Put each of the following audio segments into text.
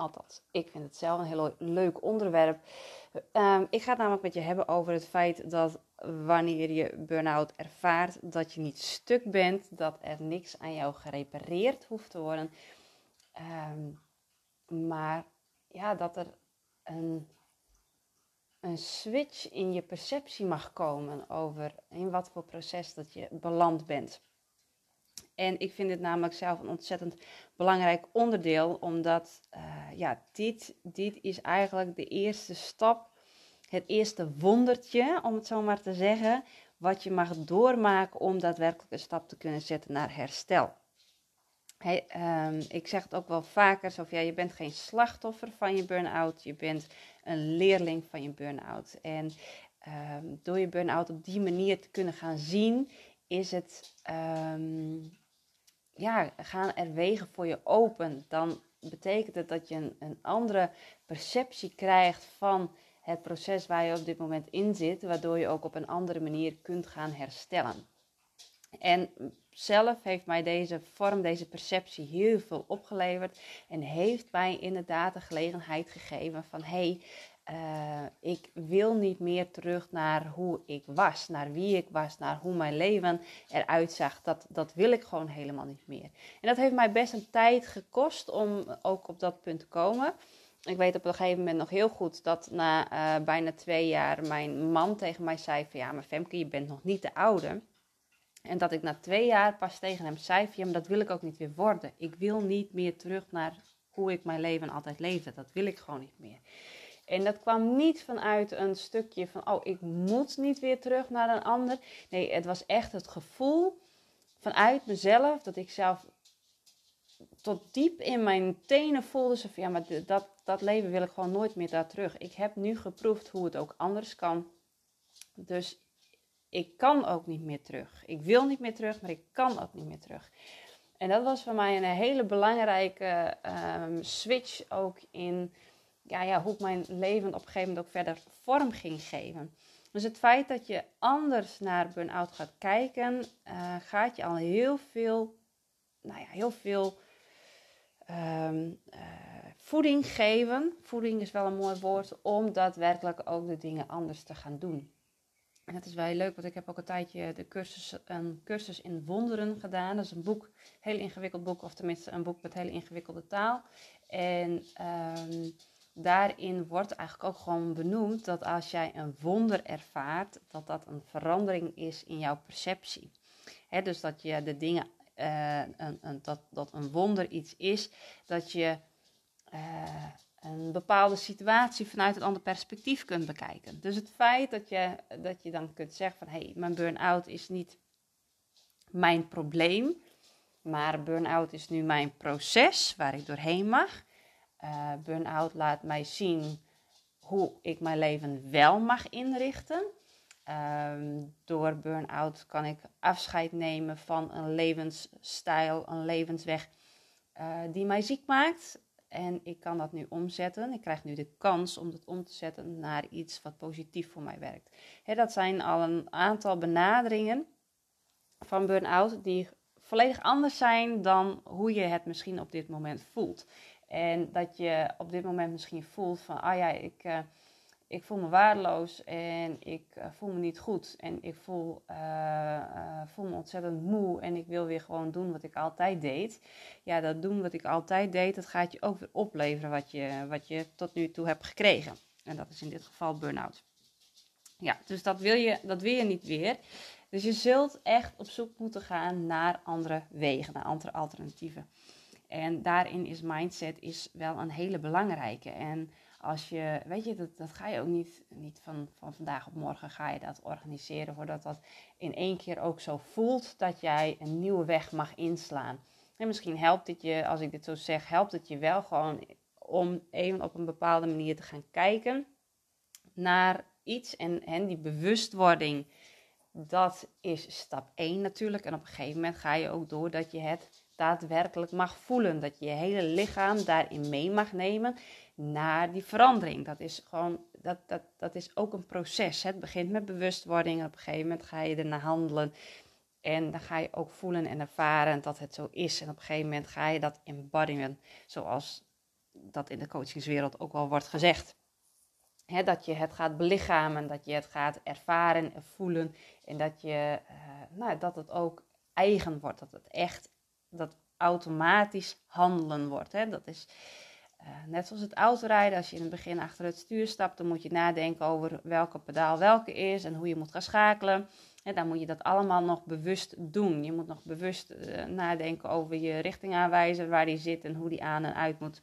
Althans, ik vind het zelf een heel leuk onderwerp. Um, ik ga het namelijk met je hebben over het feit dat wanneer je burn-out ervaart, dat je niet stuk bent, dat er niks aan jou gerepareerd hoeft te worden. Um, maar ja, dat er een, een switch in je perceptie mag komen over in wat voor proces dat je beland bent. En ik vind dit namelijk zelf een ontzettend belangrijk onderdeel, omdat uh, ja, dit, dit is eigenlijk de eerste stap, het eerste wondertje, om het zo maar te zeggen, wat je mag doormaken om daadwerkelijk een stap te kunnen zetten naar herstel. Um, ik zeg het ook wel vaker, ja, je bent geen slachtoffer van je burn-out, je bent een leerling van je burn-out. En um, door je burn-out op die manier te kunnen gaan zien, is het um, ja, gaan er wegen voor je open, dan betekent het dat je een, een andere perceptie krijgt van het proces waar je op dit moment in zit, waardoor je ook op een andere manier kunt gaan herstellen. En zelf heeft mij deze vorm, deze perceptie heel veel opgeleverd en heeft mij inderdaad de gelegenheid gegeven van hey, uh, ik wil niet meer terug naar hoe ik was, naar wie ik was, naar hoe mijn leven eruit zag. Dat, dat wil ik gewoon helemaal niet meer. En dat heeft mij best een tijd gekost om ook op dat punt te komen. Ik weet op een gegeven moment nog heel goed dat na uh, bijna twee jaar mijn man tegen mij zei van ja, maar Femke, je bent nog niet de oude. En dat ik na twee jaar pas tegen hem zei ja, maar dat wil ik ook niet weer worden. Ik wil niet meer terug naar hoe ik mijn leven altijd leefde. Dat wil ik gewoon niet meer. En dat kwam niet vanuit een stukje van, oh, ik moet niet weer terug naar een ander. Nee, het was echt het gevoel vanuit mezelf dat ik zelf tot diep in mijn tenen voelde ze van, ja, maar dat, dat leven wil ik gewoon nooit meer daar terug. Ik heb nu geproefd hoe het ook anders kan. Dus ik kan ook niet meer terug. Ik wil niet meer terug, maar ik kan ook niet meer terug. En dat was voor mij een hele belangrijke um, switch ook in ja, ja, hoe ik mijn leven op een gegeven moment ook verder vorm ging geven. Dus het feit dat je anders naar burn-out gaat kijken, uh, gaat je al heel veel, nou ja, heel veel um, uh, voeding geven. Voeding is wel een mooi woord om daadwerkelijk ook de dingen anders te gaan doen. En dat is wel heel leuk, want ik heb ook een tijdje de cursus, een cursus in wonderen gedaan. Dat is een boek, heel ingewikkeld boek, of tenminste een boek met hele ingewikkelde taal. En um, daarin wordt eigenlijk ook gewoon benoemd dat als jij een wonder ervaart, dat dat een verandering is in jouw perceptie. dus dat je de dingen, uh, een, een, dat, dat een wonder iets is, dat je uh, een bepaalde situatie vanuit een ander perspectief kunt bekijken. Dus het feit dat je, dat je dan kunt zeggen van hé, hey, mijn burn-out is niet mijn probleem, maar burn-out is nu mijn proces waar ik doorheen mag. Uh, burn-out laat mij zien hoe ik mijn leven wel mag inrichten. Uh, door burn-out kan ik afscheid nemen van een levensstijl, een levensweg uh, die mij ziek maakt. En ik kan dat nu omzetten. Ik krijg nu de kans om dat om te zetten naar iets wat positief voor mij werkt. dat zijn al een aantal benaderingen van burn-out die volledig anders zijn dan hoe je het misschien op dit moment voelt. En dat je op dit moment misschien voelt van, ah ja, ik, uh, ik voel me waardeloos en ik uh, voel me niet goed. En ik voel, uh, voel me ontzettend moe en ik wil weer gewoon doen wat ik altijd deed. Ja, dat doen wat ik altijd deed, dat gaat je ook weer opleveren wat je, wat je tot nu toe hebt gekregen. En dat is in dit geval burn-out. Ja, dus dat wil, je, dat wil je niet weer. Dus je zult echt op zoek moeten gaan naar andere wegen, naar andere alternatieven. En daarin is mindset is wel een hele belangrijke. En als je, weet je, dat, dat ga je ook niet, niet van, van vandaag op morgen ga je dat organiseren, voordat dat in één keer ook zo voelt dat jij een nieuwe weg mag inslaan. En misschien helpt het je, als ik dit zo zeg, helpt het je wel gewoon om even op een bepaalde manier te gaan kijken naar iets. En, en die bewustwording, dat is stap 1 natuurlijk. En op een gegeven moment ga je ook door dat je het daadwerkelijk mag voelen. Dat je je hele lichaam daarin mee mag nemen naar die verandering. Dat is gewoon, dat, dat, dat is ook een proces. Het begint met bewustwording. Op een gegeven moment ga je ernaar handelen. En dan ga je ook voelen en ervaren dat het zo is. En op een gegeven moment ga je dat embodyen, zoals dat in de coachingswereld ook wel wordt gezegd. dat je het gaat belichamen, dat je het gaat ervaren en voelen. En dat, je, uh, nou, dat het ook eigen wordt. Dat het echt, dat automatisch handelen wordt. Dat is net zoals het autorijden. Als je in het begin achter het stuur stapt, dan moet je nadenken over welke pedaal welke is en hoe je moet gaan schakelen. En dan moet je dat allemaal nog bewust doen. Je moet nog bewust uh, nadenken over je richtingaanwijzer, waar die zit en hoe die aan en uit moet.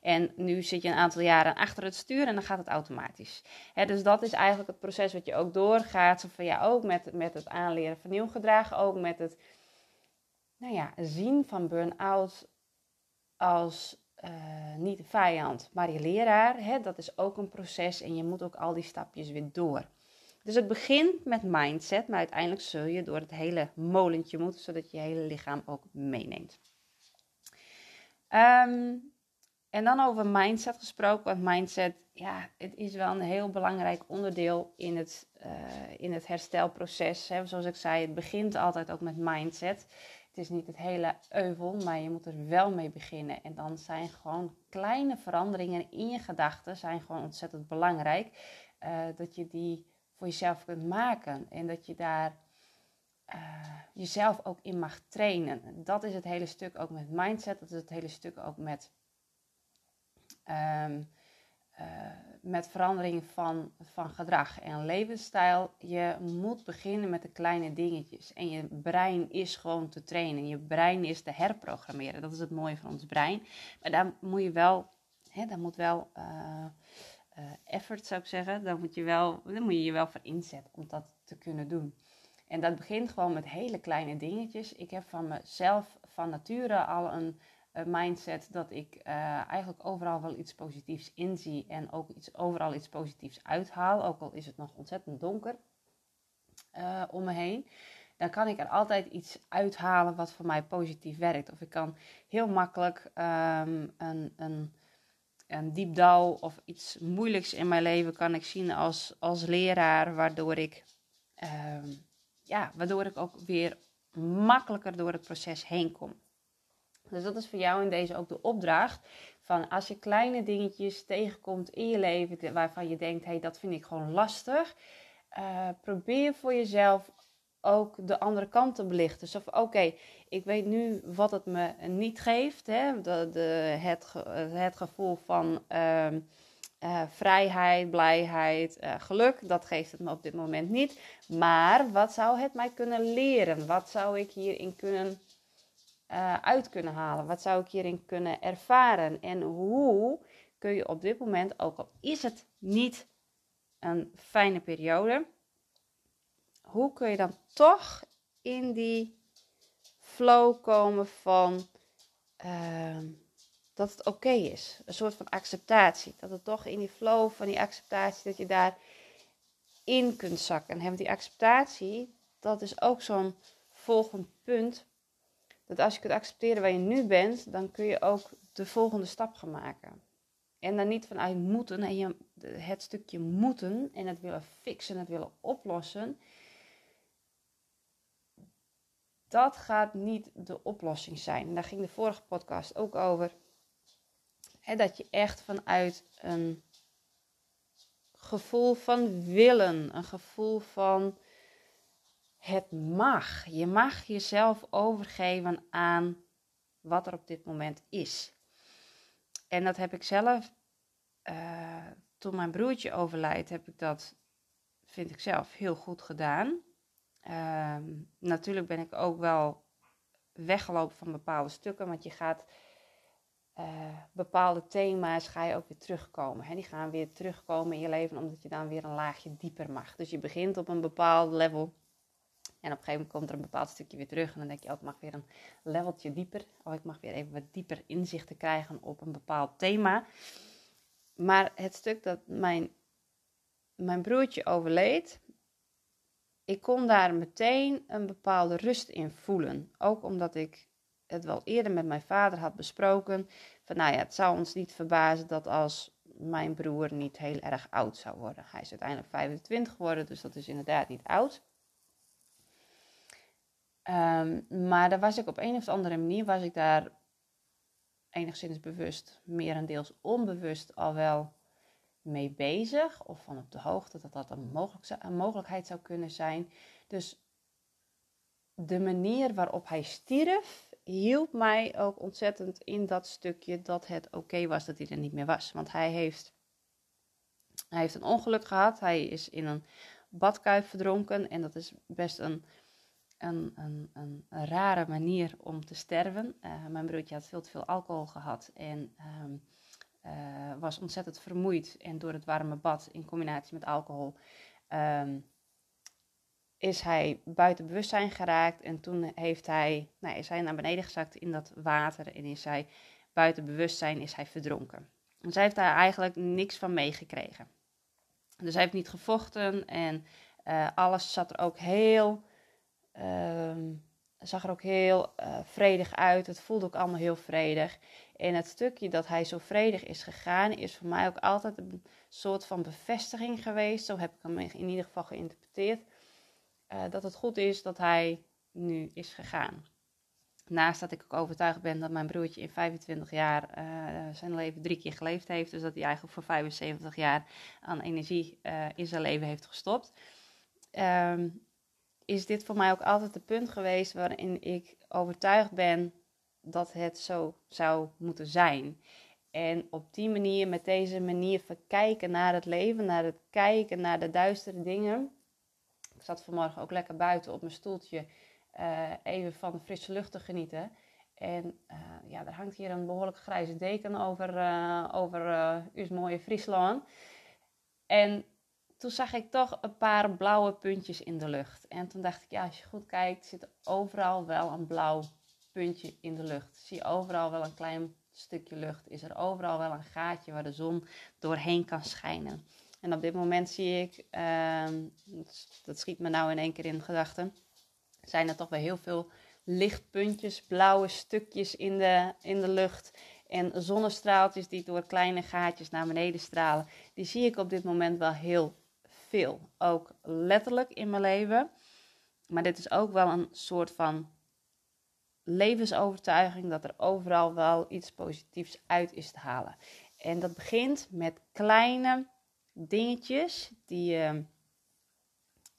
En nu zit je een aantal jaren achter het stuur en dan gaat het automatisch. dus dat is eigenlijk het proces wat je ook doorgaat. Van ja, ook met, met het aanleren van nieuw gedrag, ook met het nou ja, zien van burn-out als uh, niet de vijand, maar je leraar. dat is ook een proces en je moet ook al die stapjes weer door. Dus het begint met mindset, maar uiteindelijk zul je door het hele molentje moeten, zodat je hele lichaam ook meeneemt. Ehm, en dan over mindset gesproken, want mindset, ja, het is wel een heel belangrijk onderdeel in het, uh, in het herstelproces. Hè. Zoals ik zei, het begint altijd ook met mindset. Het is niet het hele euvel, maar je moet er wel mee beginnen. En dan zijn gewoon kleine veranderingen in je gedachten zijn gewoon ontzettend belangrijk. Uh, dat je die voor jezelf kunt maken. En dat je daar uh, jezelf ook in mag trainen. Dat is het hele stuk ook met mindset. Dat is het hele stuk ook met, um, uh, met verandering van, van gedrag en levensstijl. Je moet beginnen met de kleine dingetjes. En je brein is gewoon te trainen. Je brein is te herprogrammeren. Dat is het mooie van ons brein. Maar daar moet je wel, hè, daar moet wel. Uh, uh, effort zou ik zeggen. Dan moet, je wel, dan moet je je wel voor inzetten om dat te kunnen doen. En dat begint gewoon met hele kleine dingetjes. Ik heb van mezelf van nature al een mindset dat ik uh, eigenlijk overal wel iets positiefs inzie en ook iets, overal iets positiefs uithaal. Ook al is het nog ontzettend donker uh, om me heen. Dan kan ik er altijd iets uithalen wat voor mij positief werkt. Of ik kan heel makkelijk um, een, een een diep dal of iets moeilijks in mijn leven kan ik zien als, als leraar, waardoor ik, uh, ja, waardoor ik ook weer makkelijker door het proces heen kom. Dus dat is voor jou in deze ook de opdracht. Van als je kleine dingetjes tegenkomt in je leven waarvan je denkt, hé, hey, dat vind ik gewoon lastig. Uh, probeer voor jezelf ook de andere kant te belichten. Dus oké, ik weet nu wat het me niet geeft. Hè? De, het, het gevoel van uh, uh, vrijheid, blijheid, uh, geluk. Dat geeft het me op dit moment niet. Maar wat zou het mij kunnen leren? Wat zou ik hierin kunnen eh, uit kunnen halen? Wat zou ik hierin kunnen ervaren? En hoe kun je op dit moment, ook al is het niet een fijne periode hoe kun je dan toch in die flow komen van uh, dat het oké is. Een soort van acceptatie. Dat het toch in die flow van die acceptatie, dat je daar in kunt zakken. En die acceptatie, dat is ook zo'n volgend punt. Dat als je kunt accepteren waar je nu bent, dan kun je ook de volgende stap gaan maken. En dan niet vanuit moeten en het stukje moeten en het willen fixen, het willen oplossen dat gaat niet de oplossing zijn. En daar ging de vorige podcast ook over. dat je echt vanuit een gevoel van willen, een gevoel van het mag. Je mag jezelf overgeven aan wat er op dit moment is. En dat heb ik zelf, uh, toen mijn broertje overlijdt, heb ik dat, vind ik zelf, heel goed gedaan. Ehm, natuurlijk ben ik ook wel weggelopen van bepaalde stukken, want je gaat uh, bepaalde thema's ga je ook weer terugkomen. Hè? Die gaan weer terugkomen in je leven, omdat je dan weer een laagje dieper mag. Dus je begint op een bepaald level. En op een gegeven moment komt er een bepaald stukje weer terug. En dan denk je, oh, ik mag weer een leveltje dieper. Of ik mag weer even wat dieper inzicht te krijgen op een bepaald thema. Maar het stuk dat mijn mijn broertje overleed, ik kon daar meteen een bepaalde rust in voelen. Ook omdat ik het wel eerder met mijn vader had besproken. Van nou ja, het zou ons niet verbazen dat als mijn broer niet heel erg oud zou worden. Hij is uiteindelijk 25 geworden, dus dat is inderdaad niet oud. Um, maar daar was ik op een of andere manier, was ik daar enigszins bewust, merendeels onbewust al wel mee bezig. Of van op de hoogte dat dat een mogelijkheid zou kunnen zijn. Dus de manier waarop hij stierf, hielp mij ook ontzettend in dat stukje dat het oké was dat hij er niet meer was. Want hij heeft, hij heeft een ongeluk gehad. Hij is in een badkuip verdronken. En dat is best een, een, een, rare manier om te sterven. Uh, mijn broertje had veel te veel alcohol gehad. En um, uh, was ontzettend vermoeid. En door het warme bad in combinatie met alcohol. Um, is hij buiten bewustzijn geraakt en toen heeft hij, nou, is hij naar beneden gezakt in dat water en is hij buiten bewustzijn is hij verdronken. Dus hij heeft daar eigenlijk niks van meegekregen. Dus hij heeft niet gevochten en uh, alles zat er ook heel, uh, zag er ook heel uh, vredig uit. Het voelde ook allemaal heel vredig. En het stukje dat hij zo vredig is gegaan, is voor mij ook altijd een soort van bevestiging geweest. Zo heb ik hem in ieder geval geïnterpreteerd uh, dat het goed is dat hij nu is gegaan. Naast dat ik ook overtuigd ben dat mijn broertje in 25 jaar uh, zijn leven drie keer geleefd heeft. Dus dat hij eigenlijk voor 75 jaar aan energie in zijn leven heeft gestopt. Um, is dit voor mij ook altijd het punt geweest waarin ik overtuigd ben dat het zo zou moeten zijn. En op die manier, met deze manier verkijken naar het leven, naar het kijken naar de duistere dingen, ik zat vanmorgen ook lekker buiten op mijn stoeltje uh, even van de frisse lucht te genieten. En uh, ja, er hangt hier een behoorlijk grijze deken over, uh, over uw mooie Friesland. En toen zag ik toch een paar blauwe puntjes in de lucht. En toen dacht ik, ja, als je goed kijkt, zit overal wel een blauw puntje in de lucht. Zie je overal wel een klein stukje lucht. Is er overal wel een gaatje waar de zon doorheen kan schijnen. En op dit moment zie ik, ehm, dat schiet me nou in één keer in gedachten, zijn er toch wel heel veel lichtpuntjes, blauwe stukjes in de, in de lucht. En zonnestraaltjes die door kleine gaatjes naar beneden stralen. Die zie ik op dit moment wel heel veel. Ook letterlijk in mijn leven. Maar dit is ook wel een soort van levensovertuiging dat er overal wel iets positiefs uit is te halen. En dat begint met kleine dingetjes die je,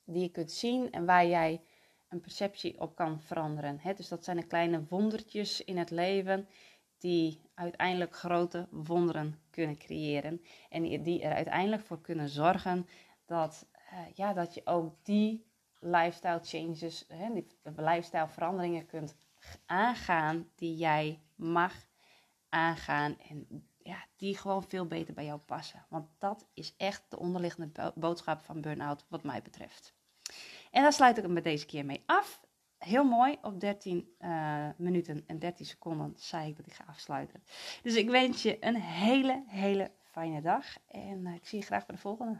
die je kunt zien en waar jij een perceptie op kan veranderen. Dus dat zijn de kleine wondertjes in het leven die uiteindelijk grote wonderen kunnen creëren. En die er uiteindelijk voor kunnen zorgen dat, uh, ja, dat je ook die lifestyle changes, hè, die lifestyle veranderingen kunt aangaan die jij mag aangaan. En ja, die gewoon veel beter bij jou passen. Want dat is echt de onderliggende boodschap van burn-out wat mij betreft. En daar sluit ik hem met deze keer mee af. Heel mooi, op 13 uh, eh, minuten en 13 seconden zei ik dat ik ga afsluiten. Dus ik wens je een hele, hele fijne dag. En uh, ik zie je graag bij de volgende.